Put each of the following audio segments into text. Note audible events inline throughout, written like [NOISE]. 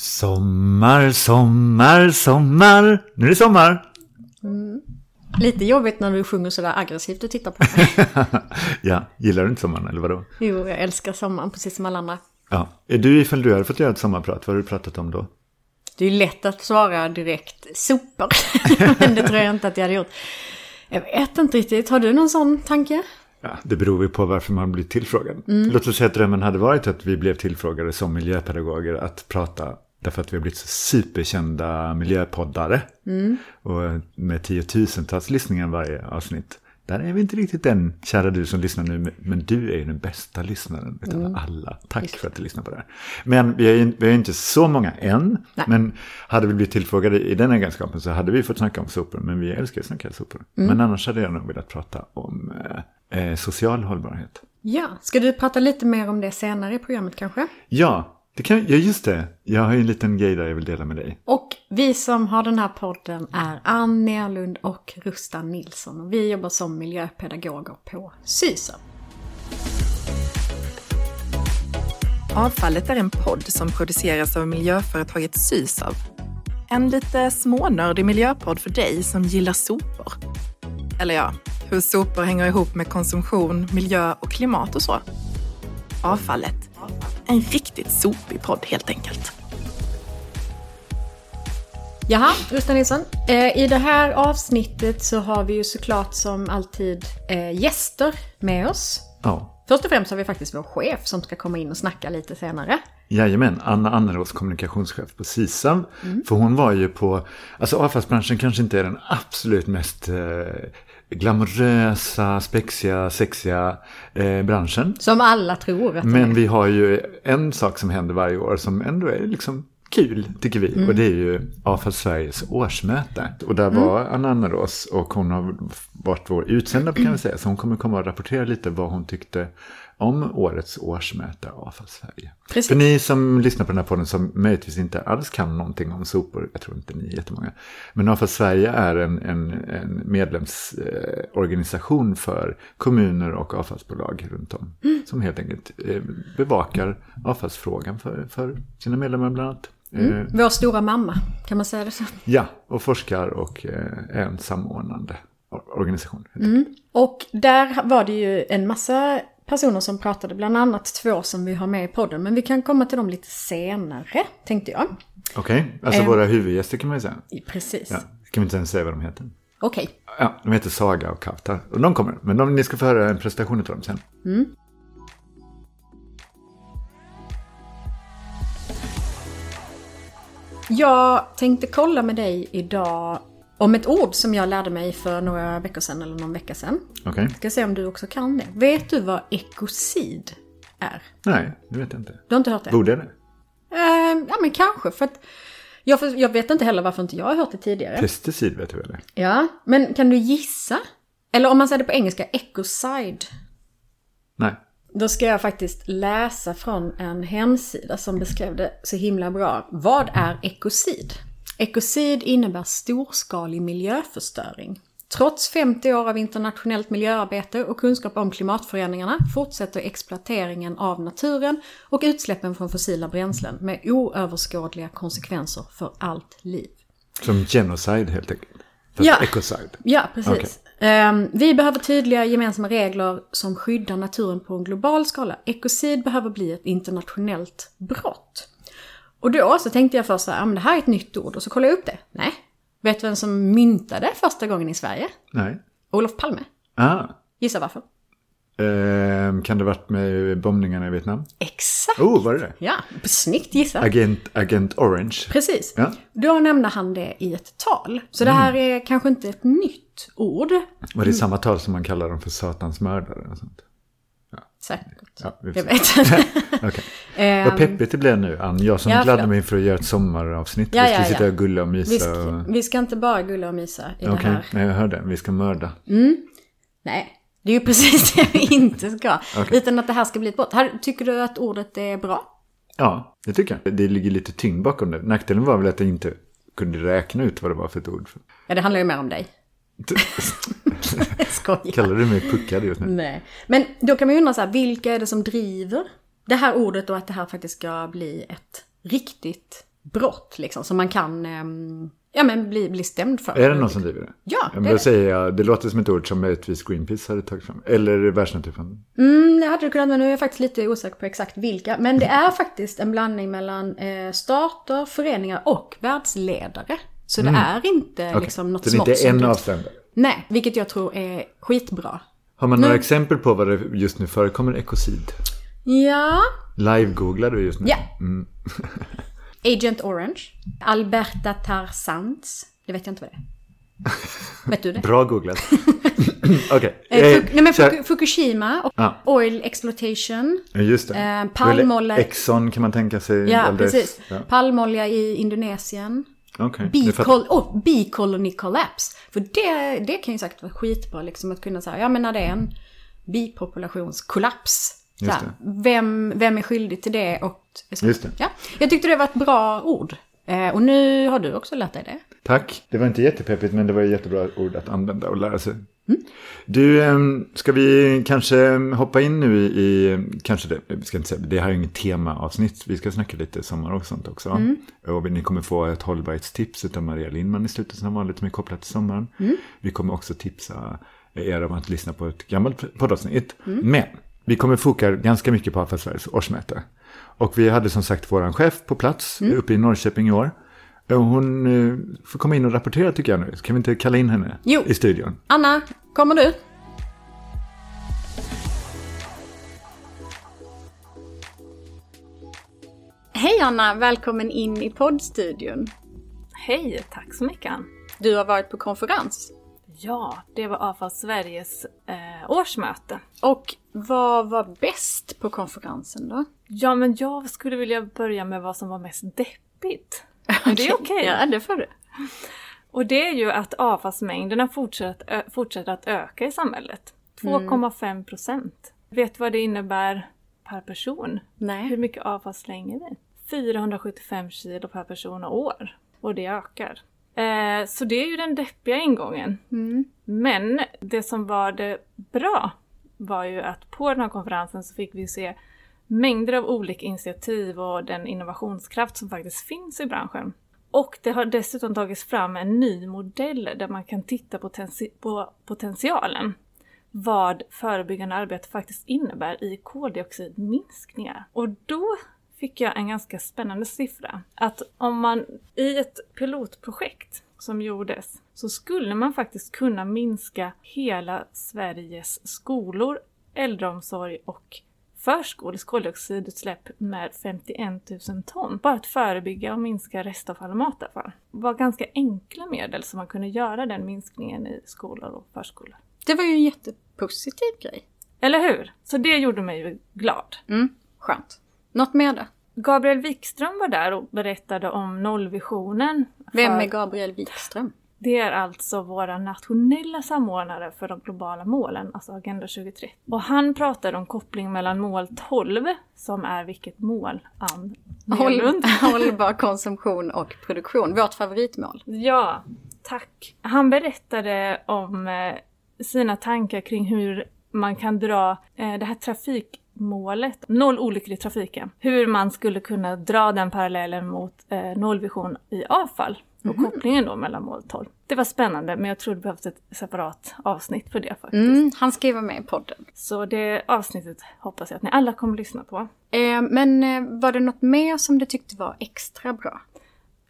Sommar, sommar, sommar. Nu är det sommar. Lite jobbigt när du sjunger sådär aggressivt och tittar på mig. [LAUGHS] ja, gillar du inte sommaren eller vadå? Jo, jag älskar sommaren precis som alla andra. Ja. Är du, ifall du hade fått göra ett sommarprat, vad har du pratat om då? Det är lätt att svara direkt sopor. [LAUGHS] Men det tror jag inte att jag hade gjort. Jag vet inte riktigt. Har du någon sån tanke? Ja, det beror ju på varför man blir tillfrågad. Låt oss säga att drömmen hade varit att vi blev tillfrågade som miljöpedagoger att prata därför att vi har blivit superkända miljöpoddare. Och med tiotusentals lyssningar varje avsnitt. Där är vi inte riktigt än, kära du som lyssnar nu, men du är ju den bästa lyssnaren utav alla. Tack för att du lyssnar på det här. Men vi är, ju- vi är inte så många än, Nej. men hade vi blivit tillfrågade i den egenskapen så hade vi fått snacka om sopor, men vi älskar att snacka sopor. Men annars hade jag nog velat prata om eh, eh, social hållbarhet. Ja, ska du prata lite mer om det senare i programmet kanske? Ja, det kan, ja, just det. Jag har ju en liten grej där jag vill dela med dig. Och vi som har den här podden är Ann Nerlund och Rustan Nilsson. Och vi jobbar som miljöpedagoger på SYSAB. Avfallet är en podd som produceras av miljöföretaget Sysav. En lite smånördig miljöpodd för dig som gillar sopor. Eller ja, hur sopor hänger ihop med konsumtion, miljö och klimat och så. Avfallet. En riktigt sopig podd helt enkelt. Jaha, Rustan Nilsson. Eh, I det här avsnittet så har vi ju såklart som alltid eh, gäster med oss. Ja, Först och främst har vi faktiskt vår chef som ska komma in och snacka lite senare. Jajamän, Anna Annerås, kommunikationschef på SISAM. För hon var ju på, alltså avfallsbranschen kanske inte är den absolut mest eh, glamorösa, spexiga, sexiga eh, branschen. Som alla tror att Men vi har ju en sak som händer varje år som ändå är liksom kul, tycker vi. Och det är ju Avfall Sveriges årsmöte. Och där var Anna Annerås och hon har varit vår utsända kan vi säga. Så hon kommer komma och rapportera lite vad hon tyckte om årets årsmöte Avfall Sverige. Precis. För ni som lyssnar på den här podden som möjligtvis inte alls kan någonting om sopor, jag tror inte ni är jättemånga. Men Avfall Sverige är en, en, en medlemsorganisation för kommuner och avfallsbolag runt om. Som helt enkelt eh, bevakar avfallsfrågan för, för sina medlemmar bland annat. Eh, Vår stora mamma, kan man säga det så? ja, och forskar och eh, är en samordnande or- organisation. enkelt. Och där var det ju en massa personer som pratade, bland annat två som vi har med i podden. Men vi kan komma till dem lite senare, tänkte jag. Okej, alltså Eh. våra huvudgäster kan man ju säga. Precis. Ja, kan vi inte ens säga vad de heter. Okej. Ja, de heter Saga och Kaftar. Och de kommer. Men de, ni ska få höra en presentation av dem sen. Jag tänkte kolla med dig idag om ett ord som jag lärde mig för några veckor sedan eller någon vecka sedan. Okej? Ska se om du också kan det. Vet du vad ekocid är? Nej, det vet jag inte. Du har inte hört det? Borde jag det? Eh, ja, men kanske. För att jag, jag vet inte heller varför inte jag har hört det tidigare. Pesticid vet du väl? Ja, men kan du gissa? Eller om man säger det på engelska, ecocide. Nej. Då ska jag faktiskt läsa från en hemsida som beskrev det så himla bra. Vad är ekocid? Ekocid innebär storskalig miljöförstöring. Trots 50 år av internationellt miljöarbete och kunskap om klimatförändringarna fortsätter exploateringen av naturen och utsläppen från fossila bränslen med oöverskådliga konsekvenser för allt liv. Som genocide helt enkelt. Fast Ja. ecocide. Ja, precis. Ehm, vi behöver tydliga gemensamma regler som skyddar naturen på en global skala. Ekocid behöver bli ett internationellt brott. Och då så tänkte jag först så här, ja, men det här är ett nytt ord. Och så kollade jag upp det. Nej. Vet du vem som myntade första gången i Sverige? Nej. Olof Palme. Ah. Gissa varför? Ehm, kan det varit med bombningarna i Vietnam? Exakt! Oh, var det det? Ja, snyggt gissat. Agent, Agent Orange. Precis. Ja. Då nämnde han det i ett tal. Så det här är kanske inte ett nytt ord. Var det samma tal som man kallar dem för satans mördare? Och sånt? Säkert. Ja, vi Jag vet. [LAUGHS] Okej. [LAUGHS] Ehm, Vad peppigt det blev nu, Ann. Jag som Ja, gladde mig för att göra ett sommaravsnitt. Ja, vi ska ja, sitta och gulla och Vi mysa. ska, och... vi ska inte bara gulla och mysa i Okej, det här. nej, jag hörde. Vi ska mörda. Nej, det är ju precis det vi [LAUGHS] inte ska. Okej. Utan att det här ska bli ett brott. Här, tycker du att ordet är bra? Ja, det tycker jag. Det ligger lite tyngd bakom det. Nackdelen var väl att jag inte kunde räkna ut vad det var för ett ord. Ja, det handlar ju mer om dig. [LAUGHS] Skojar. Kallar du mig puckad just nu? Nej. Men då kan man ju undra så här, vilka är det som driver det här ordet och att det här faktiskt ska bli ett riktigt brott liksom som man kan ehm, ja, men bli, bli stämd för. Är det någon som driver det? Ja, Ja, det men är då det. säger jag, det låter som ett ord som möjligtvis Greenpeace hade tagit fram. Eller Världsnaturfonden. Mm, det hade det kunnat, men nu är jag faktiskt lite osäker på exakt vilka. Men det är faktiskt en blandning mellan eh, stater, föreningar och världsledare. Så det är inte Mm. Okej. liksom något Så det är smått inte en du- avsändare. Nej, vilket jag tror är skitbra. Har man några Nu- exempel på vad det just nu förekommer ekocid? Ja, Live-googlar du just nu? Ja. [LAUGHS] Agent Orange. Alberta Tarsans. Det vet jag inte vad det är. [LAUGHS] Vet du det? Bra googlat. [LAUGHS] Okej. Eh, Eh, Fuk- nej men Fuku- Fukushima och Ja. Oil Exploitation. Just det. Eh, palmolja- Exxon kan man tänka sig. Ja, alldeles- precis. Ja. Palmolja i Indonesien. Fattar Bee, oh, collapse. För det, det kan ju säkert vara skitbra liksom att kunna säga, ja men när det är en bipopulationskollaps. Så Just här, vem, vem är skyldig till det och... Så, det. Ja, jag tyckte det var ett bra ord. Eh, och nu har du också lärt dig det. Tack. Det var inte jättepeppigt men det var ett jättebra ord att använda och lära sig. Mm. Du, ehm, ska vi kanske hoppa in nu i, kanske det, vi ska inte säga, det här är inget temaavsnitt, vi ska snacka lite sommar och sånt också. Mm. Och ni kommer få ett hållbarhetstips av Maria Lindman i slutet som vanligt som är kopplat till sommaren. Mm. Vi kommer också tipsa er om att lyssna på ett gammalt poddavsnitt. Mm. Men vi kommer foka ganska mycket på Sveriges årsmöte. Och vi hade som sagt våran chef på plats Mm. uppe i Norrköping i år. Hon eh, får komma in och rapportera tycker jag nu. Kan vi inte kalla in henne Jo. i studion? Anna, kommer du? Hej Anna, välkommen in i poddstudion. Hej, tack så mycket Ann. Du har varit på konferens. Ja, det var Avfall Sveriges eh, årsmöte. Och vad var bäst på konferensen då? Ja, men jag skulle vilja börja med vad som var mest deppigt. [LAUGHS] Men det är okej. Ja, det får du. Och det är ju att avfallsmängderna fortsätter, fortsätter att öka i samhället. 2,5 procent. Vet du vad det innebär per person? Hur Nej. mycket avfall slänger vi? 475 kilo per person och år. Och det ökar. Eh, så det är ju den deppiga ingången. Men det som var det bra var ju att på den här konferensen så fick vi se mängder av olika initiativ och den innovationskraft som faktiskt finns i branschen. Och det har dessutom tagits fram en ny modell där man kan titta potenti- på potentialen. Vad förebyggande arbete faktiskt innebär i koldioxidminskningar. Och då fick jag en ganska spännande siffra. Att om man i ett pilotprojekt som gjordes så skulle man faktiskt kunna minska hela Sveriges skolor, äldreomsorg och förskolors koldioxidutsläpp med 51 000 ton. Bara att förebygga och minska restavfall och matavfall. Det var ganska enkla medel som man kunde göra den minskningen i skolor och förskolor. Det var ju en jättepositiv grej. Eller hur? Så det gjorde mig ju glad. Mm, skönt. Något mer då? Gabriel Wikström var där och berättade om nollvisionen. Vem för- är Gabriel Wikström? Det är alltså våra nationella samordnare för de globala målen, alltså Agenda 2030. Och han pratade om koppling mellan mål 12, som är vilket mål? Ann Håll, hållbar konsumtion och produktion. Vårt favoritmål. Ja, tack. Han berättade om eh, sina tankar kring hur man kan dra eh, det här trafikmålet, noll olyckor i trafiken. Hur man skulle kunna dra den parallellen mot eh, nollvision i avfall. Och kopplingen då mellan mål 12. Det var spännande men jag tror det behövs ett separat avsnitt för det faktiskt. Mm, han ska ju vara med i podden. Så det avsnittet hoppas jag att ni alla kommer lyssna på. Eh, men eh, var det något mer som du tyckte var extra bra?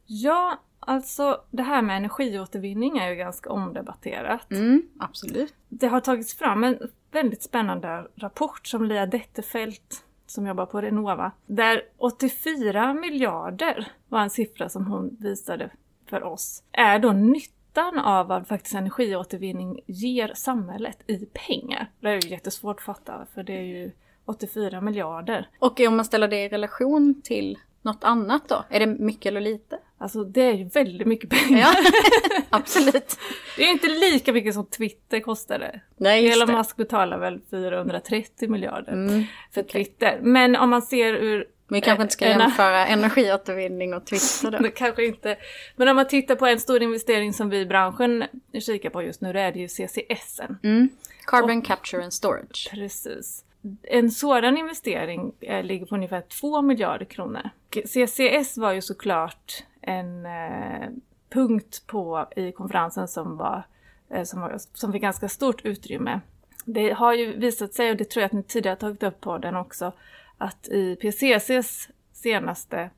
Ja, alltså det här med energiåtervinning är ju ganska omdebatterat. Mm, absolut. Det har tagits fram en väldigt spännande rapport som Lia Detterfelt som jobbar på Renova, där 84 miljarder var en siffra som hon visade för oss, är då nyttan av vad faktiskt energiåtervinning ger samhället i pengar. Det är ju jättesvårt att fatta för det är ju 84 miljarder. Och om man ställer det i relation till något annat då? Är det mycket eller lite? Alltså det är ju väldigt mycket pengar. Ja, [LAUGHS] absolut. Det är inte lika mycket som Twitter kostade. Nej, just Elon det. Musk betalar väl 430 miljarder Mm, för Twitter. Men om man ser ur... Vi kanske inte ska en- jämföra energiåtervinning och Twitter då. [LAUGHS] Kanske inte. Men om man tittar på en stor investering som vi i branschen kikar på just nu, då är det ju CCS. Mm. Carbon capture and storage. Precis. en sådan investering eh, ligger på ungefär 2 miljarder kronor. CCS var ju såklart en eh, punkt på, i konferensen som, var, eh, som, var, som fick ganska stort utrymme. Det har ju visat sig, och det tror jag att ni tidigare tagit upp på den också, att i PCCs senaste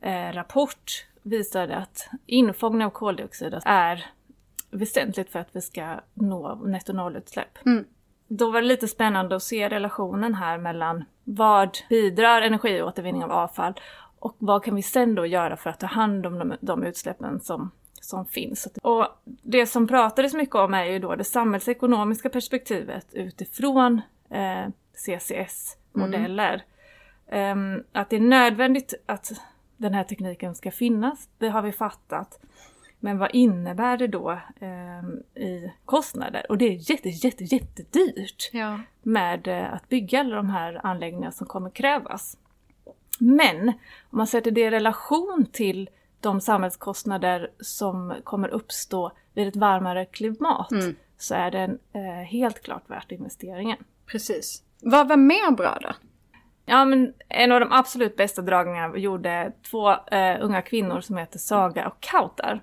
eh, rapport visade att infångning av koldioxid är väsentligt för att vi ska nå netto nollutsläpp. Mm. Då var det lite spännande att se relationen här mellan vad bidrar energiåtervinning av avfall och vad kan vi sen då göra för att ta hand om de, de utsläppen som, som finns. Och det som pratades mycket om är ju då det samhällsekonomiska perspektivet utifrån eh, CCS-modeller. Mm. Um, att det är nödvändigt att den här tekniken ska finnas, det har vi fattat. Men vad innebär det då eh, i kostnader? Och det är jätte, jätte, jättedyrt ja. med eh, att bygga alla de här anläggningarna som kommer krävas. Men om man sätter det i relation till de samhällskostnader som kommer uppstå vid ett varmare klimat mm. så är den eh, helt klart värt investeringen. Precis. Vad var mer bra då? Ja, men en av de absolut bästa dragningarna gjorde två eh, unga kvinnor som heter Saga och Kautar.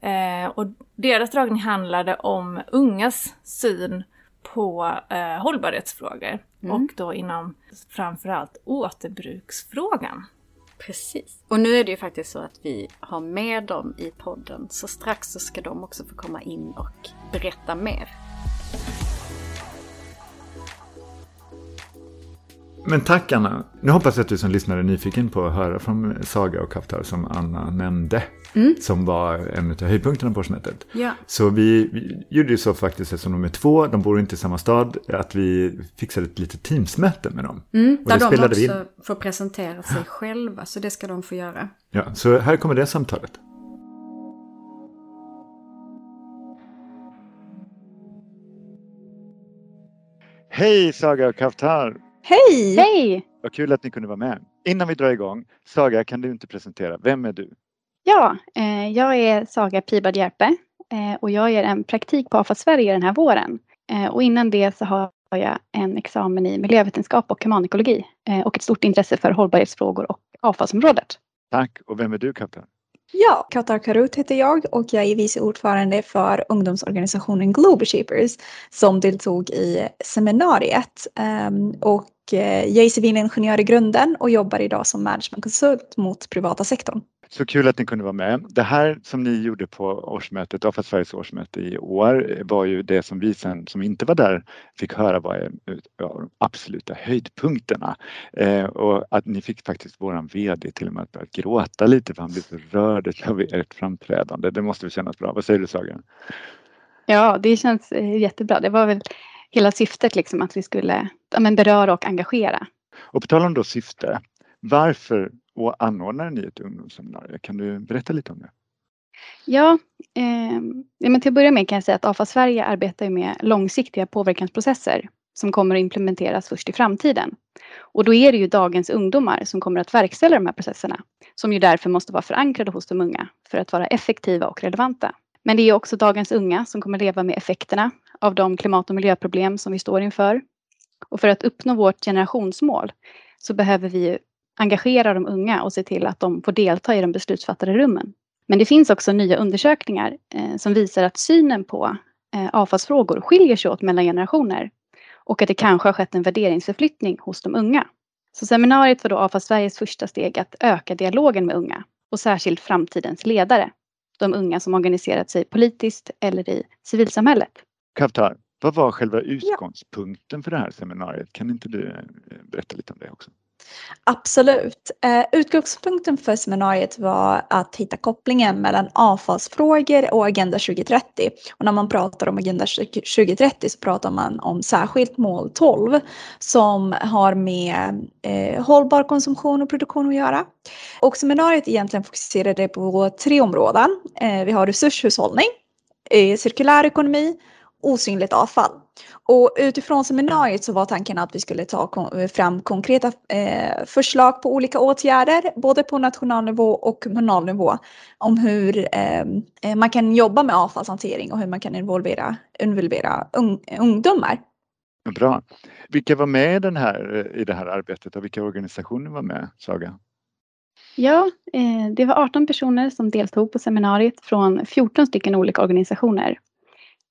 Eh, och deras dragning handlade om ungas syn på eh, hållbarhetsfrågor mm. och då inom framförallt återbruksfrågan. Precis. Och nu är det ju faktiskt så att vi har med dem i podden så strax så ska de också få komma in och berätta mer. Men tack Anna. Nu hoppas jag att du som lyssnare är nyfiken på att höra från Saga och Kaftar som Anna nämnde. Mm. Som var en av höjdpunkterna på årsmötet. Ja. Så vi, vi gjorde ju så faktiskt som de är två, de bor inte i samma stad, att vi fixade ett litet teamsmöte med dem. Mm, där de också vi får presentera sig själva, så det ska de få göra. Ja, så här kommer det samtalet. Hej Saga och Kaftar! Hej! Hej! Vad kul att ni kunde vara med. Innan vi drar igång, Saga kan du inte presentera, vem är du? Ja, eh, jag är Saga Pibad Järpe eh, och jag gör en praktik på AFA Sverige den här våren. Eh, och innan det så har jag en examen i miljövetenskap och humanekologi eh, och ett stort intresse för hållbarhetsfrågor och avfallsområdet. Tack, och vem är du Kapten? Ja, Katar Karut heter jag och jag är vice ordförande för ungdomsorganisationen Global Shapers som deltog i seminariet. Ehm, och eh, jag är civilingenjör i grunden och jobbar idag som managementkonsult mot privata sektorn. Så kul att ni kunde vara med. Det här som ni gjorde på årsmötet, AFA Sveriges årsmöte i år var ju det som vi sen som inte var där fick höra var de absoluta höjdpunkterna. Eh, och att ni fick faktiskt våran VD till och med att börja gråta lite för han blev så rörd av ert framträdande. Det måste väl kännas bra. Vad säger du Saga? Ja, det känns eh, jättebra. Det var väl hela syftet liksom att vi skulle ja, beröra och engagera. Och på tal om då syfte, varför och anordnaren ni ett ungdomsseminarium? Kan du berätta lite om det? Ja, eh, men till att börja med kan jag säga att AFA Sverige arbetar med långsiktiga påverkansprocesser som kommer att implementeras först i framtiden. Och då är det ju dagens ungdomar som kommer att verkställa de här processerna, som ju därför måste vara förankrade hos de unga för att vara effektiva och relevanta. Men det är också dagens unga som kommer leva med effekterna av de klimat och miljöproblem som vi står inför. Och för att uppnå vårt generationsmål så behöver vi engagera de unga och se till att de får delta i de beslutsfattade rummen. Men det finns också nya undersökningar eh, som visar att synen på eh, avfallsfrågor skiljer sig åt mellan generationer och att det kanske har skett en värderingsförflyttning hos de unga. Så seminariet var då AFA Sveriges första steg att öka dialogen med unga och särskilt framtidens ledare, de unga som organiserat sig politiskt eller i civilsamhället. Kaptar, vad var själva utgångspunkten för det här seminariet? Kan inte du eh, berätta lite om det också? Absolut. Eh, utgångspunkten för seminariet var att hitta kopplingen mellan avfallsfrågor och Agenda 2030. Och när man pratar om Agenda 2030 så pratar man om särskilt mål 12 som har med eh, hållbar konsumtion och produktion att göra. Och seminariet egentligen fokuserade på tre områden. Eh, vi har resurshushållning, eh, cirkulär ekonomi osynligt avfall. Och utifrån seminariet så var tanken att vi skulle ta fram konkreta eh, förslag på olika åtgärder, både på nationell nivå och kommunal nivå, om hur ehm, eh, man kan jobba med avfallshantering och hur man kan involvera, involvera un, ungdomar. Bra. Vilka var med i, den här, i det här arbetet och vilka organisationer var med, Saga? Ja, eh, det var 18 personer som deltog på seminariet från 14 stycken olika organisationer.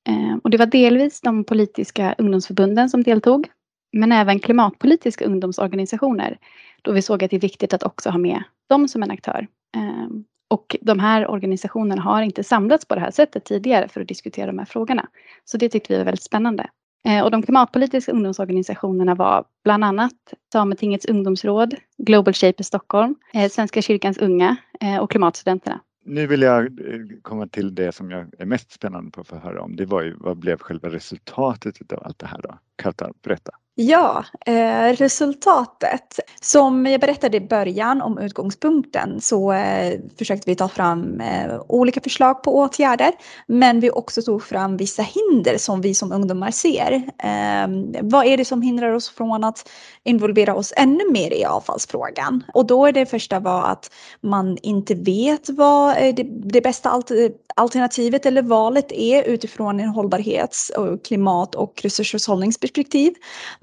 Eh, och det var delvis de politiska ungdomsförbunden som deltog, men även klimatpolitiska ungdomsorganisationer, då vi såg att det är viktigt att också ha med dem som en aktör. Eh, och de här organisationerna har inte samlats på det här sättet tidigare för att diskutera de här frågorna. Så det tyckte vi var väldigt spännande. Eh, och de klimatpolitiska ungdomsorganisationerna var bland annat Sametingets ungdomsråd, Global Shape Stockholm, Svenska kyrkans unga och Klimatstudenterna. Nu vill jag eh, komma till det som jag är mest spännande på att få höra om. Det var ju vad blev själva resultatet av allt det här då? Katta, berätta. Ja, eh, resultatet. Som jag berättade i början om utgångspunkten så eh, försökte vi ta fram eh, olika förslag på åtgärder. Men vi också tog fram vissa hinder som vi som ungdomar ser. Eh, vad är det som hindrar oss från att involvera oss ännu mer i avfallsfrågan? Och då är det första var att man inte vet vad eh, det, det bästa eh, alternativet eller valet är utifrån en hållbarhets och klimat och resurshushållningsperspektiv.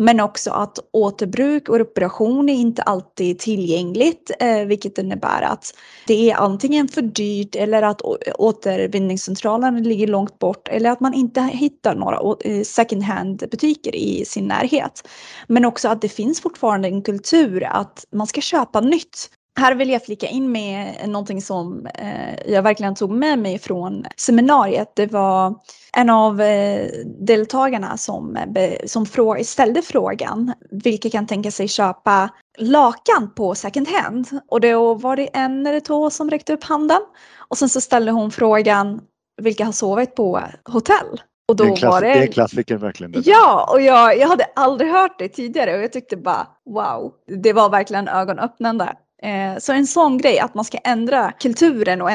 Men också att återbruk och reparation är inte alltid tillgängligt, eh, vilket innebär att det är antingen för dyrt eller att återvinningscentralen ligger långt bort eller att man inte hittar några eh, second hand butiker i sin närhet. Men också att det finns fortfarande en kultur att man ska köpa nytt här vill jag flika in med någonting som eh, jag verkligen tog med mig från seminariet. Det var en av eh, deltagarna som, som frå ställde frågan vilka kan tänka sig köpa lakan på second hand. Och då var det en eller två som räckte upp handen. Och sen så ställde hon frågan vilka har sovit på hotell? Och då det, är klass, var det... det är klassiker verkligen. Det. Ja, och jag, jag hade aldrig hört det tidigare och jag tyckte bara wow, det var verkligen ögonöppnande. Eh, så en sån grej, att man ska ändra kulturen och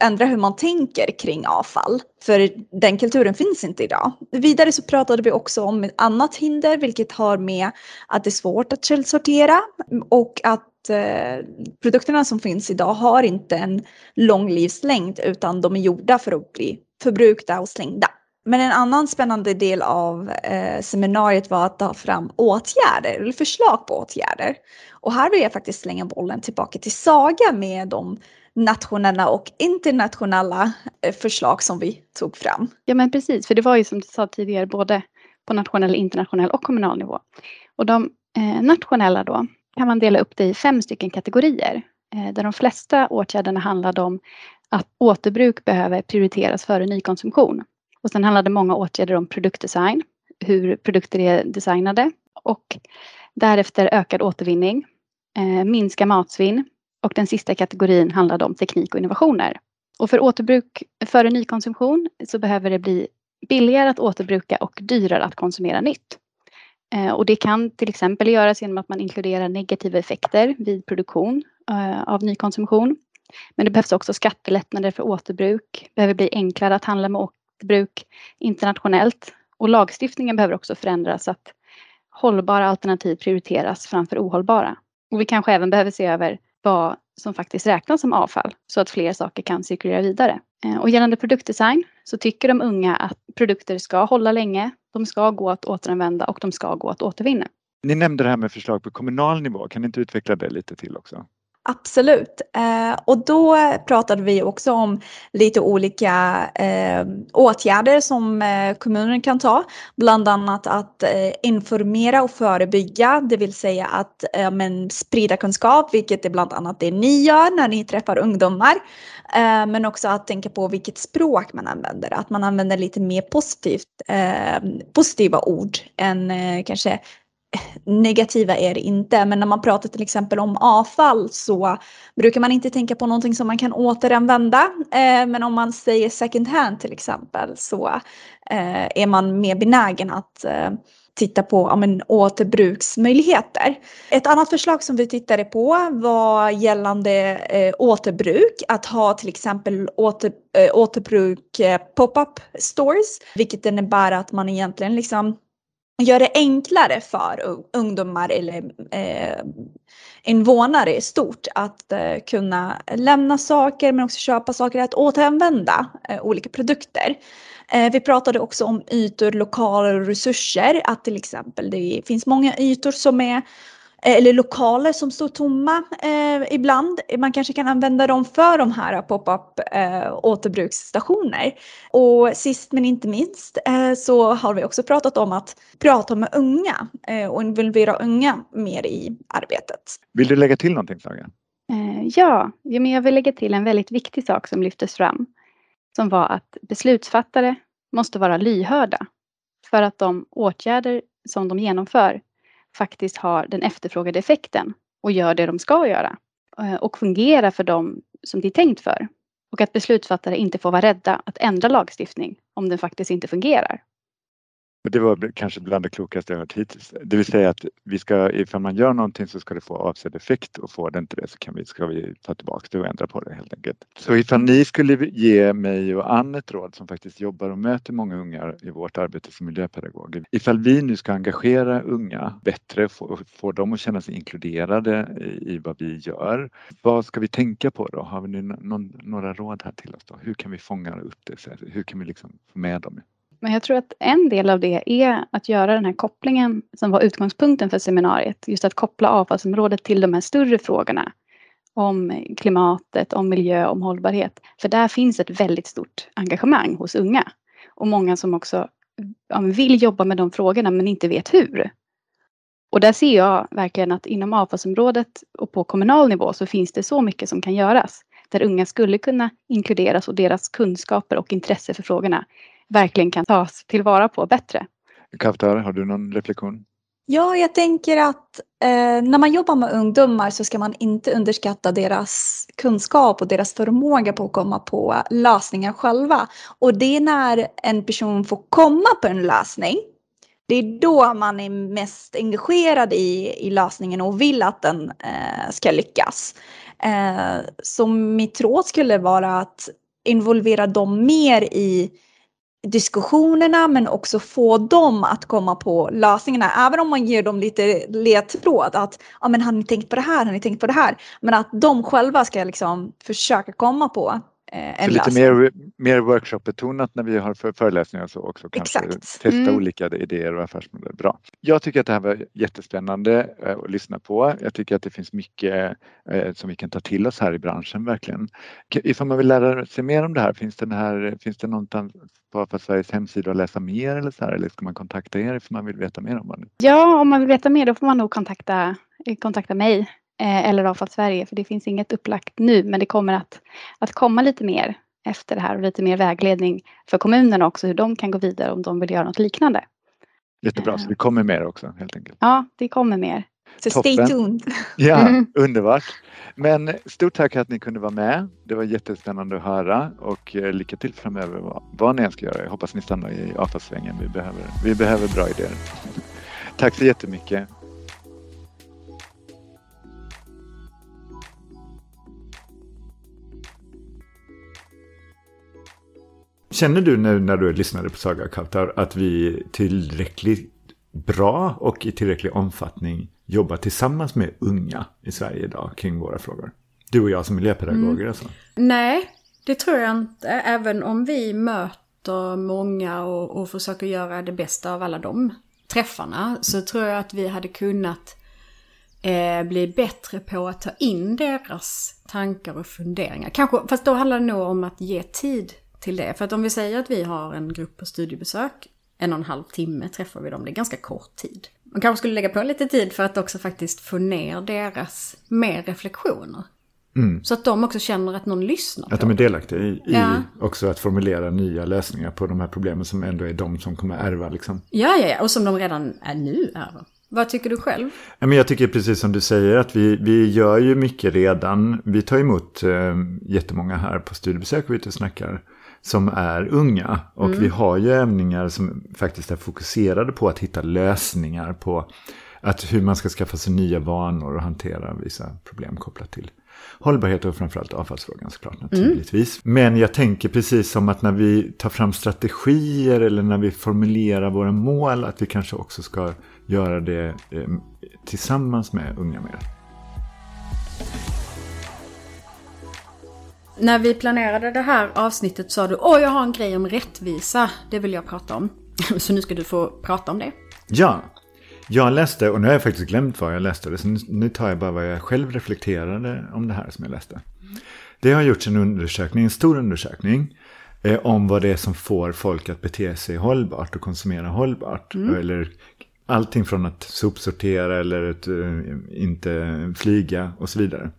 ändra hur man tänker kring avfall. För den kulturen finns inte idag. Vidare så pratade vi också om ett annat hinder, vilket har med att det är svårt att källsortera och att eh, produkterna som finns idag har inte en lång livslängd utan de är gjorda för att bli förbrukta och slängda. Men en annan spännande del av eh, seminariet var att ta fram åtgärder, eller förslag på åtgärder. Och här vill jag faktiskt slänga bollen tillbaka till Saga med de nationella och internationella eh, förslag som vi tog fram. Ja men precis, för det var ju som du sa tidigare både på nationell, internationell och kommunal nivå. Och de eh, nationella då kan man dela upp det i fem stycken kategorier. Eh, där de flesta åtgärderna handlade om att återbruk behöver prioriteras före nykonsumtion. Och sen handlade många åtgärder om produktdesign, hur produkter är designade och därefter ökad återvinning, eh, minska matsvinn och den sista kategorin handlade om teknik och innovationer. Och för återbruk före nykonsumtion så behöver det bli billigare att återbruka och dyrare att konsumera nytt. Eh, och det kan till exempel göras genom att man inkluderar negativa effekter vid produktion eh, av nykonsumtion. Men det behövs också skattelättnader för återbruk. Behöver bli enklare att handla med bruk internationellt. Och lagstiftningen behöver också förändras så att hållbara alternativ prioriteras framför ohållbara. Och vi kanske även behöver se över vad som faktiskt räknas som avfall så att fler saker kan cirkulera vidare. Eh, och gällande produktdesign så tycker de unga att produkter ska hålla länge, de ska gå att återanvända och de ska gå att återvinna. Ni nämnde det här med förslag på kommunal nivå, kan ni inte utveckla det lite till också? Absolut. Eh, och då pratade vi också om lite olika eh, åtgärder som eh, kommunen kan ta. Bland annat att eh, informera och förebygga, det vill säga att eh, men, sprida kunskap, vilket är bland annat det ni gör när ni träffar ungdomar. Eh, men också att tänka på vilket språk man använder, att man använder lite mer positivt, eh, positiva ord än eh, kanske negativa är det inte, men när man pratar till exempel om avfall så brukar man inte tänka på någonting som man kan återanvända. Eh, men om man säger second hand till exempel så eh, är man mer benägen att eh, titta på ja, men, återbruksmöjligheter. Ett annat förslag som vi tittade på var gällande eh, återbruk. Att ha till exempel åter, eh, återbruk eh, pop-up stores, vilket innebär att man egentligen liksom gör det enklare för ungdomar eller eh, invånare i stort att eh, kunna lämna saker men också köpa saker, att återanvända eh, olika produkter. Eh, vi pratade också om ytor, lokaler och resurser, att till exempel det finns många ytor som är eller lokaler som står tomma eh, ibland. Man kanske kan använda dem för de här pop-up eh, återbruksstationer. Och sist men inte minst eh, så har vi också pratat om att prata med unga eh, och involvera unga mer i arbetet. Vill du lägga till någonting Saga? Eh, ja, ja men jag vill lägga till en väldigt viktig sak som lyftes fram. Som var att beslutsfattare måste vara lyhörda för att de åtgärder som de genomför faktiskt har den efterfrågade effekten och gör det de ska göra eh, och fungerar för dem som det är tänkt för. Och att beslutsfattare inte får vara rädda att ändra lagstiftning om den faktiskt inte fungerar. Det var kanske bland det klokaste jag hört hittills. Det vill säga att vi ska, ifall man gör någonting så ska det få avsedd effekt och får det inte det så kan vi, ska vi ta tillbaka det och ändra på det helt enkelt. Så ifall ni skulle ge mig och Ann ett råd som faktiskt jobbar och möter många unga i vårt arbete som miljöpedagoger. Ifall vi nu ska engagera unga bättre, få, få dem att känna sig inkluderade i, i vad vi gör. Vad ska vi tänka på då? Har vi någon, några råd här till oss då? Hur kan vi fånga upp det? Hur kan vi liksom få med dem? Men jag tror att en del av det är att göra den här kopplingen som var utgångspunkten för seminariet. Just att koppla avfallsområdet till de här större frågorna. Om klimatet, om miljö, om hållbarhet. För där finns ett väldigt stort engagemang hos unga. Och många som också vill jobba med de frågorna men inte vet hur. Och där ser jag verkligen att inom avfallsområdet och på kommunal nivå så finns det så mycket som kan göras. Där unga skulle kunna inkluderas och deras kunskaper och intresse för frågorna verkligen kan tas tillvara på bättre. Kaftar, har du någon reflektion? Ja, jag tänker att eh, när man jobbar med ungdomar så ska man inte underskatta deras kunskap och deras förmåga på att komma på lösningar själva. Och det är när en person får komma på en lösning. Det är då man är mest engagerad i, i lösningen och vill att den eh, ska lyckas. Eh, så mitt råd skulle vara att involvera dem mer i diskussionerna men också få dem att komma på lösningarna. Även om man ger dem lite ledtråd att ja, men har ni tänkt på det här, har ni tänkt på det här? Men att de själva ska liksom försöka komma på eh, en så lite mer, mer workshop-betonat när vi har för, föreläsningar så också kanske Exakt. testa mm. olika idéer och affärsmodeller. Bra. Jag tycker att det här var jättespännande eh, att lyssna på. Jag tycker att det finns mycket eh, som vi kan ta till oss här i branschen verkligen. Ifall man vill lära sig mer om det här, finns det, här, finns det någonstans på för Sveriges hemsida och läsa mer eller så här, eller ska man kontakta er ifall man vill veta mer om det? Ja, om man vill veta mer då får man nog kontakta, kontakta mig eller Avfall Sverige för det finns inget upplagt nu men det kommer att, att komma lite mer efter det här och lite mer vägledning för kommunerna också hur de kan gå vidare om de vill göra något liknande. Jättebra, så det kommer mer också helt enkelt? Ja, det kommer mer. Så Toppen. stay tuned! [LAUGHS] Ja, mm. underbart! Men stort tack att ni kunde vara med. Det var jättespännande att höra och eh, lycka till framöver vad ni än ska göra. Jag hoppas ni stannar i avfallssvängen. Vi behöver, vi behöver bra idéer. Tack så jättemycket! Känner du nu när du lyssnade på Saga Kautar att vi tillräckligt bra och i tillräcklig omfattning jobbar tillsammans med unga i Sverige idag kring våra frågor? Du och jag som miljöpedagoger mm. alltså? Nej, det tror jag inte. Även om vi möter många och, och försöker göra det bästa av alla de träffarna så tror jag att vi hade kunnat eh, bli bättre på att ta in deras tankar och funderingar. Kanske, fast då handlar det nog om att ge tid till det. För att om vi säger att vi har en grupp på studiebesök, en och en halv timme träffar vi dem, det är ganska kort tid. Man kanske skulle lägga på lite tid för att också faktiskt få ner deras mer reflektioner. Mm. Så att de också känner att någon lyssnar Att de är delaktiga i, i ja. också att formulera nya lösningar på de här problemen som ändå är de som kommer ärva liksom. Ja, ja, ja, och som de redan är nu ärver. Vad tycker du själv? Jag tycker precis som du säger att vi, vi gör ju mycket redan. Vi tar emot eh, jättemånga här på studiebesök och vi ute och snackar som är unga. Och mm. vi har ju övningar som faktiskt är fokuserade på att hitta lösningar på att hur man ska skaffa sig nya vanor och hantera vissa problem kopplat till hållbarhet och framförallt avfallsfrågan såklart naturligtvis. Men jag tänker precis som att när vi tar fram strategier eller när vi formulerar våra mål att vi kanske också ska göra det eh, tillsammans med unga mer. När vi planerade det här avsnittet sa du åh jag har en grej om rättvisa, det vill jag prata om. [LAUGHS] Så nu ska du få prata om det. Ja, jag läste, och nu har jag faktiskt glömt vad jag läste, så nu tar jag bara vad jag själv reflekterade om det här som jag läste. Det har gjorts en undersökning, en stor undersökning, eh, om vad det är som får folk att bete sig hållbart och konsumera hållbart. Eller allting från att sopsortera eller att eh, inte flyga och så vidare.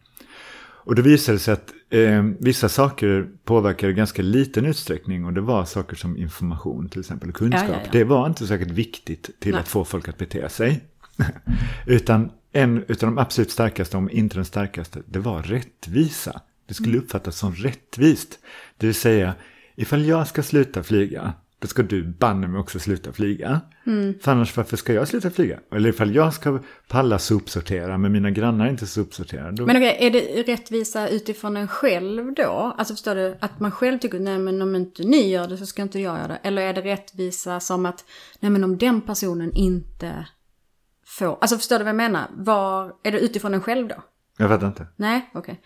Och då visade det sig att eh, vissa saker påverkar i ganska liten utsträckning och det var saker som information till exempel och kunskap. Ja, ja, ja. Det var inte säkert viktigt till Nej. att få folk att bete sig. [LAUGHS] Utan en utav de absolut starkaste, om inte den starkaste, det var rättvisa. Det skulle Mm. uppfattas som rättvist. Det vill säga, ifall jag ska sluta flyga, då ska du banne mig också sluta flyga. Mm. För annars varför ska jag sluta flyga? Eller ifall jag ska palla sopsortera, men mina grannar inte sopsorterar. Då... Men okej, är det rättvisa utifrån en själv då? Alltså förstår du, att man själv tycker nej men om inte ni gör det så ska inte jag göra det. Eller är det rättvisa som att nej men om den personen inte får, alltså förstår du vad jag menar? Var, är det utifrån en själv då? Jag fattar inte. Nej, okej.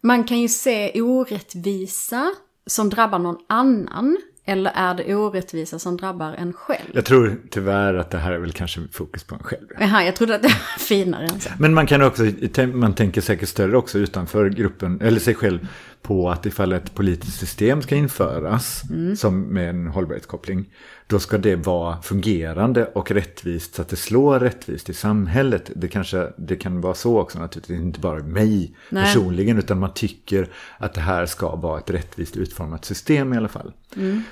Man kan ju se orättvisa som drabbar någon annan. Eller är det orättvisa som drabbar en själv? Jag tror tyvärr att det här är väl kanske fokus på en själv. Jaha, jag trodde att det var finare än så. Men man kan också, man tänker säkert större också utanför gruppen, eller sig själv, på att ifall ett politiskt system ska införas, som med en hållbarhetskoppling, då ska det vara fungerande och rättvist så att det slår rättvist i samhället. Det, kanske, det kan vara så också naturligtvis, inte bara mig Nej. personligen, utan man tycker att det här ska vara ett rättvist utformat system i alla fall.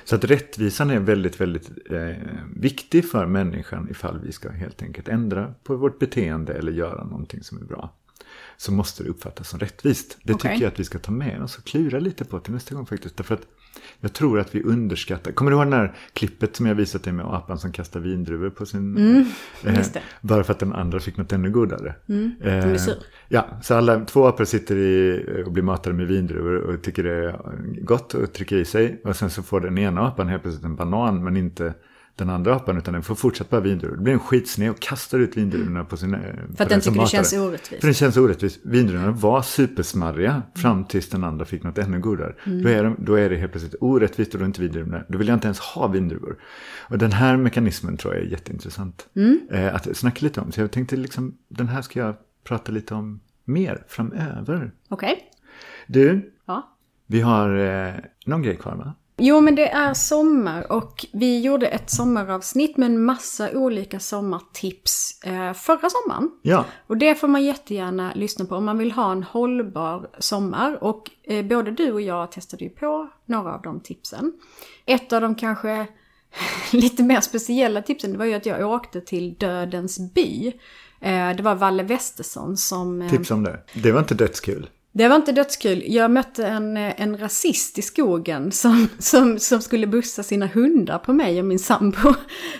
Så att rättvisan är väldigt, väldigt eh, viktig för människan ifall vi ska helt enkelt ändra på vårt beteende eller göra någonting som är bra. Så måste det uppfattas som rättvist. Det Okej. tycker jag att vi ska ta med oss och klura lite på till nästa gång faktiskt. Därför att jag tror att vi underskattar. Kommer du ihåg det här klippet som jag visat dig med apan som kastar vindruvor på sin... eh, just det. bara för att den andra fick något ännu godare. Mm, sur. Ja, så alla två apor sitter i och blir matade med vindruvor och tycker det är gott och trycker i sig. Och sen så får den ena apan helt plötsligt en banan men inte den andra apan utan den får fortsatt bara vindruvor. Det blir en skitsned och kastar ut vindruvorna på sin... För att den tycker det känns orättvist. För det känns orättvist. Vindruvorna var supersmarriga fram tills den andra fick något ännu godare. Mm. Då, är de, då är det helt plötsligt orättvist och då är inte vindruvorna. Då vill jag inte ens ha vindruvor. Och den här mekanismen tror jag är jätteintressant. Mm. Eh, att snacka lite om. Så jag tänkte liksom, den här ska jag prata lite om mer framöver. Okej. Du, Ja. vi har eh, någon grej kvar va? Jo, men det är sommar och vi gjorde ett sommaravsnitt med en massa olika sommartips eh, förra sommaren. Ja, Och det får man jättegärna lyssna på om man vill ha en hållbar sommar. Och eh, både du och jag testade ju på några av de tipsen. Ett av de kanske [LAUGHS] lite mer speciella tipsen det var ju att jag åkte till Dödens by. Eh, det var Valle Westesson som... tips om det. Det var inte dödskul. Det var inte dödskul. Jag mötte en, en rasist i skogen som, som, som skulle bussa sina hundar på mig och min sambo.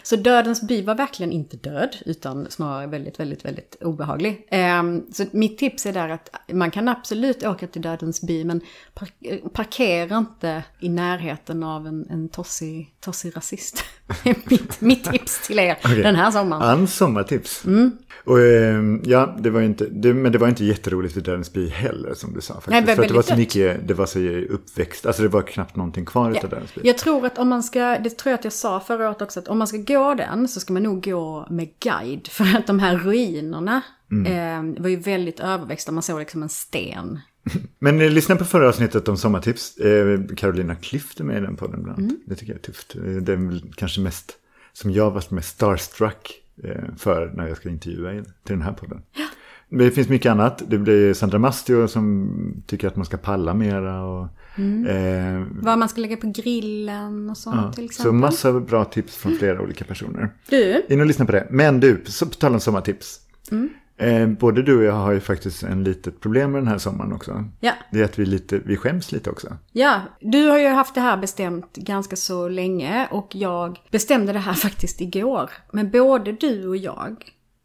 Så Dödens by var verkligen inte död, utan snarare väldigt, väldigt, väldigt obehaglig. Ehm, så mitt tips är där att man kan absolut åka till Dödens by, men par- parkera inte i närheten av en, en tossig, tossig rasist. [LAUGHS] Mitt, mitt tips till er Okej. den här sommaren. Ans sommartips. Mm. Och, eh, ja, det var inte, det, men det var inte jätteroligt vid Dödens by heller som du sa. Faktiskt. Nej, det För att det var så mycket, det var så uppväxt, alltså det var knappt någonting kvar utav Dödens by. Jag tror att om man ska, det tror jag att jag sa förra året också, att om man ska gå den så ska man nog gå med guide. [LAUGHS] För att de här ruinerna eh, var ju väldigt överväxta, man såg liksom en sten. [LAUGHS] Men eh, lyssna på förra avsnittet om sommartips. Eh, Carolina Klüft är med i den podden bland annat. Mm. Det tycker jag är tufft. Eh, Det är väl kanske mest som jag varit mest starstruck eh, för när jag ska intervjua er till den här podden. Men det finns mycket annat. Det blir Sandra Mastio som tycker att man ska palla mera. Och, eh, Vad man ska lägga på grillen och sånt ja, till så exempel. massa bra tips från flera olika personer. Du, In och lyssna på det. Men du, så på tal om sommartips. Mm. Eh, både du och jag har ju faktiskt en litet problem med den här sommaren också. ja. Det är att vi, lite, vi skäms lite också. Ja, du har ju haft det här bestämt ganska så länge och jag bestämde det här [LAUGHS] faktiskt igår. Men både du och jag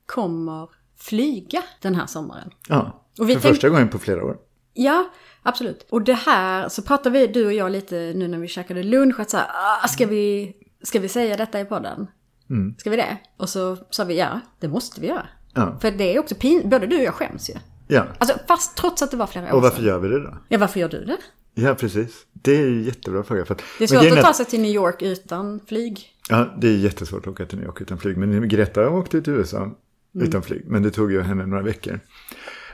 kommer flyga den här sommaren. Ja, Och vi för tänk- första gången på flera år. Ja, absolut. Och det här, så pratade vi, du och jag lite nu när vi käkade lunch, att så här, ah, ska vi, ska vi säga detta i podden? Mm. Ska vi det? Och så sa vi ja, det måste vi göra. Ja. För det är också pin, både du och jag skäms ju. Ja. Alltså fast trots att det var flera år Och varför sedan. gör vi det då? Ja, varför gör du det? Ja, precis. Det är en jättebra fråga. För att, Det är svårt att ta sig till New York utan flyg. Ja, det är jättesvårt att åka till New York utan flyg. Men Greta åkte till USA Mm. utan flyg. Men det tog ju henne några veckor.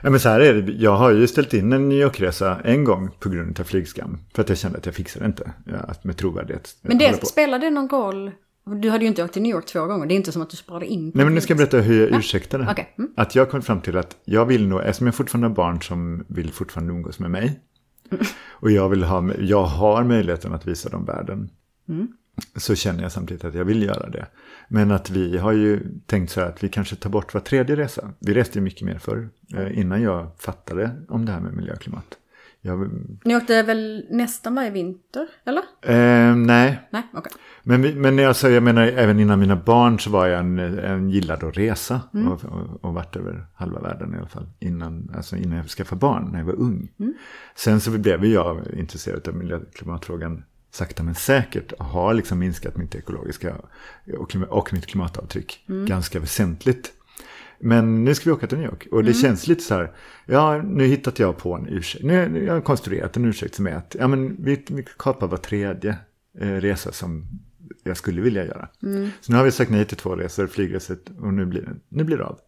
Ja, men så här är det. Jag har ju ställt in en New York-resa en gång på grund av flygskam. För att jag kände att jag fixade det inte. Ja, att med trovärdighet. Men det, det någon roll? Du hade ju inte åkt till New York två gånger. Det är inte som att du sparade in Nej, men nu ska jag berätta hur jag ursäktade. okej. Mm. Att jag kom fram till att jag vill nog, eftersom jag fortfarande har barn som vill fortfarande umgås med mig. Och jag, vill ha, jag har möjligheten att visa dem världen. Mm. Så känner jag samtidigt att jag vill göra det. Men att vi har ju tänkt så här att vi kanske tar bort var tredje resa. Vi reste ju mycket mer förr. eh, Innan jag fattade om det här med miljö och klimat. Jag, Ni åkte väl nästan varje vinter, eller? eh, nej, Nej, okej. Men, men alltså, jag menar, även innan mina barn så var jag en, en gillad att resa. Och, och, och varit över halva världen i alla fall. Innan, alltså innan jag skaffade barn, när jag var ung. Sen så blev jag intresserad av miljö och klimatfrågan sakta men säkert. Har liksom minskat mitt ekologiska och, och mitt klimatavtryck ganska väsentligt. Men nu ska vi åka till New York. Och det känns lite så här, ja nu hittat jag på en ursäkt. Nu, jag har konstruerat en ursäkt som är att, ja men vi, vi kapar var tredje eh, resa som jag skulle vilja göra. Så nu har vi sagt nej till två resor, flygresor, och nu blir det, nu blir det av.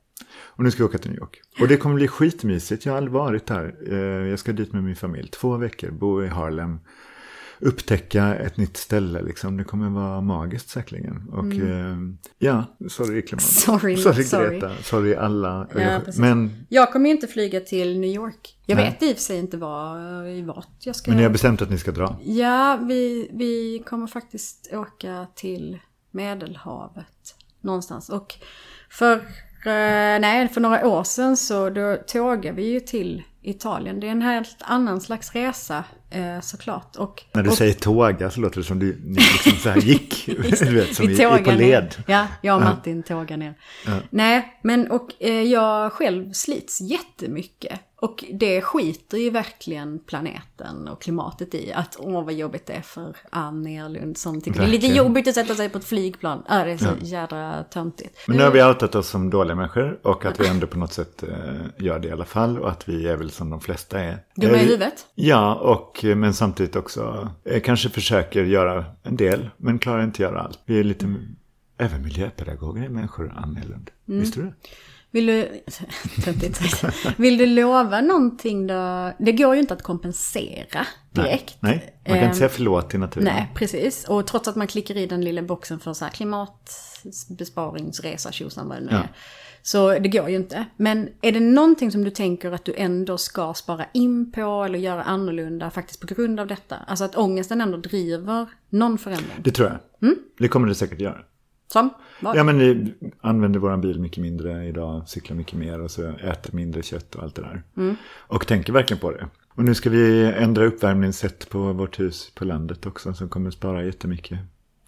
Och nu ska vi åka till New York. Och det kommer bli skitmysigt, jag har aldrig varit där. Eh, Jag ska dit med min familj, två veckor, bo i Harlem. Upptäcka ett nytt ställe liksom, det kommer vara magiskt säkerligen. Och eh, ja, sorry klimat. [LAUGHS] Sorry, sorry sorry. Greta, sorry alla. Ja, men, Jag kommer ju inte flyga till New York. Jag Nej. vet i och för sig inte var, i vart jag ska... men ni har bestämt att ni ska dra. Ja, vi, vi kommer faktiskt åka till Medelhavet någonstans. Och för, eh, nej, för några år sedan så då tågade vi ju till Italien. Det är en helt annan slags resa eh, såklart. Och, När du och, säger tåga så låter det som du liksom så här gick. [LAUGHS] du vet, som i, i tågar på ner. led. Ja, jag och Martin tågar ner. Nej, men och eh, jag själv slits jättemycket. Och det skiter ju verkligen planeten och klimatet i. Att åh vad jobbigt det är för Ann Nerlund som tycker det är lite Verkligen. jobbigt att sätta sig på ett flygplan. Ja, det är så jädra töntigt. Men nu har vi outat oss som dåliga människor och att vi ändå på något sätt eh, gör det i alla fall och att vi är väl som de flesta är. Dumma i Eh, huvudet? Ja, och, eh, men samtidigt också kanske försöker göra en del, men klarar inte göra allt. Vi är lite, även miljöpedagoger är människor, Ann Elund. Mm. Visste du det? Vill du... [LAUGHS] Vill du lova någonting då? Det går ju inte att kompensera direkt. Nej, man kan Ehm, inte säga förlåt till naturen. Nej, precis. Och trots att man klickar i den lilla boxen för så här klimatbesparingsresa, tjosan vad det nu Ja. är. Så det går ju inte. Men är det någonting som du tänker att du ändå ska spara in på eller göra annorlunda faktiskt på grund av detta? Alltså att ångesten ändå driver någon förändring. Det tror jag. Mm. Det kommer det säkert göra. Som? Vad? Ja, men vi använder vår bil mycket mindre idag, cyklar mycket mer och så äter mindre kött och allt det där. Mm. Och tänker verkligen på det. Och nu ska vi ändra uppvärmningssätt på vårt hus på landet också som kommer spara jättemycket.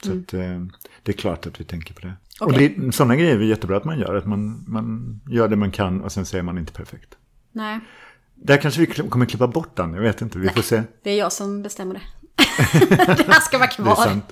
Så att, eh, det är klart att vi tänker på det. Och Okej. det, sådana grejer är jättebra att man gör. Att man, man gör det man kan och sen säger man inte perfekt. Nej, Där kanske vi kommer klippa bort den, jag vet inte. Vi får se. det är jag som bestämmer det. [LAUGHS] det här ska vara kvar. sant.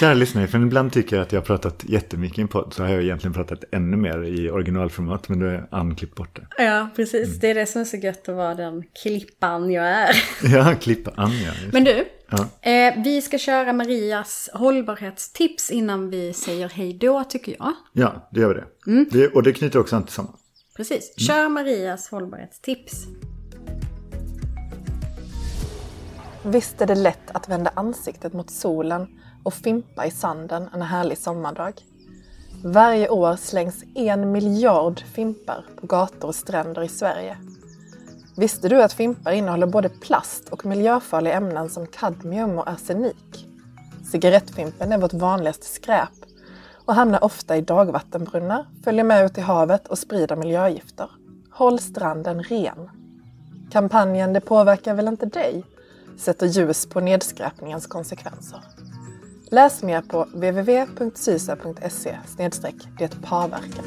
Kära lyssnare, för ibland tycker jag att jag har pratat jättemycket i en podd. Så har jag egentligen pratat ännu mer i originalformat. Men då är Ann klippt bort det. Ja, precis. Det är det som är så gött att vara den klippan jag är. [LAUGHS] Ja, klippa Ann ja. just. Men du, Ja. eh, vi ska köra Marias hållbarhetstips innan vi säger hej då tycker jag. Ja, det gör vi det. Mm. det. Och det knyter också an till samma. Precis, kör Marias hållbarhetstips. Visst är det lätt att vända ansiktet mot solen och fimpa i sanden en härlig sommardag. Varje år slängs en miljard fimpar på gator och stränder i Sverige. Visste du att fimpar innehåller både plast och miljöfarliga ämnen som kadmium och arsenik? Cigarettfimpen är vårt vanligaste skräp och hamnar ofta i dagvattenbrunnar, följer med ut i havet och sprider miljögifter. Håll stranden ren! Kampanjen Det påverkar väl inte dig? Sätter ljus på nedskräpningens konsekvenser. Läs mer på www.sysa.se det påverkar.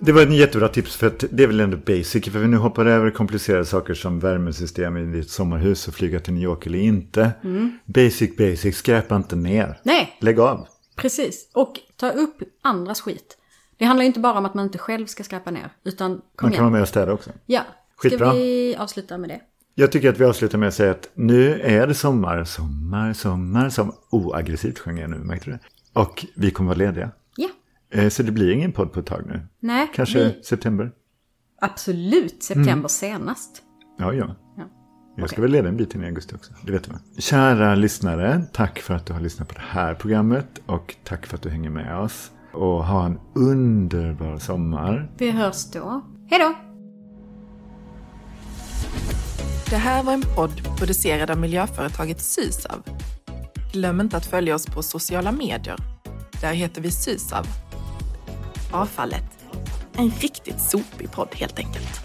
Det var en jättebra tips för att det är väl ändå basic. För vi nu hoppar över komplicerade saker som värmesystem i ditt sommarhus och flyga till New York eller inte. Basic, basic, skräpa inte ner. Nej, Lägg av. precis. Och ta upp andras skit. Det handlar inte bara om att man inte själv ska skräpa ner. Utan kom Man kan igen. vara med och städa också. Ja. Ska Skitbra. vi avsluta med det? Jag tycker att vi avslutar med att säga att nu är det sommar, sommar, sommar, sommar. Oaggressivt sjöng jag nu, märkte du det? Och vi kommer vara lediga. Ja. Eh, Så det blir ingen podd på ett tag nu. Nej, Kanske vi, september. absolut september senast. Ja, ja. Ja. Jag ska väl leda en bit in i augusti också. Det vet du va? Kära lyssnare, tack för att du har lyssnat på det här programmet. Och tack för att du hänger med oss. Och ha en underbar sommar. Vi hörs då. Hej då! Det här var en podd producerad av miljöföretaget Sysav. Glöm inte att följa oss på sociala medier. Där heter vi Sysav. Avfallet. En riktigt sopig podd helt enkelt.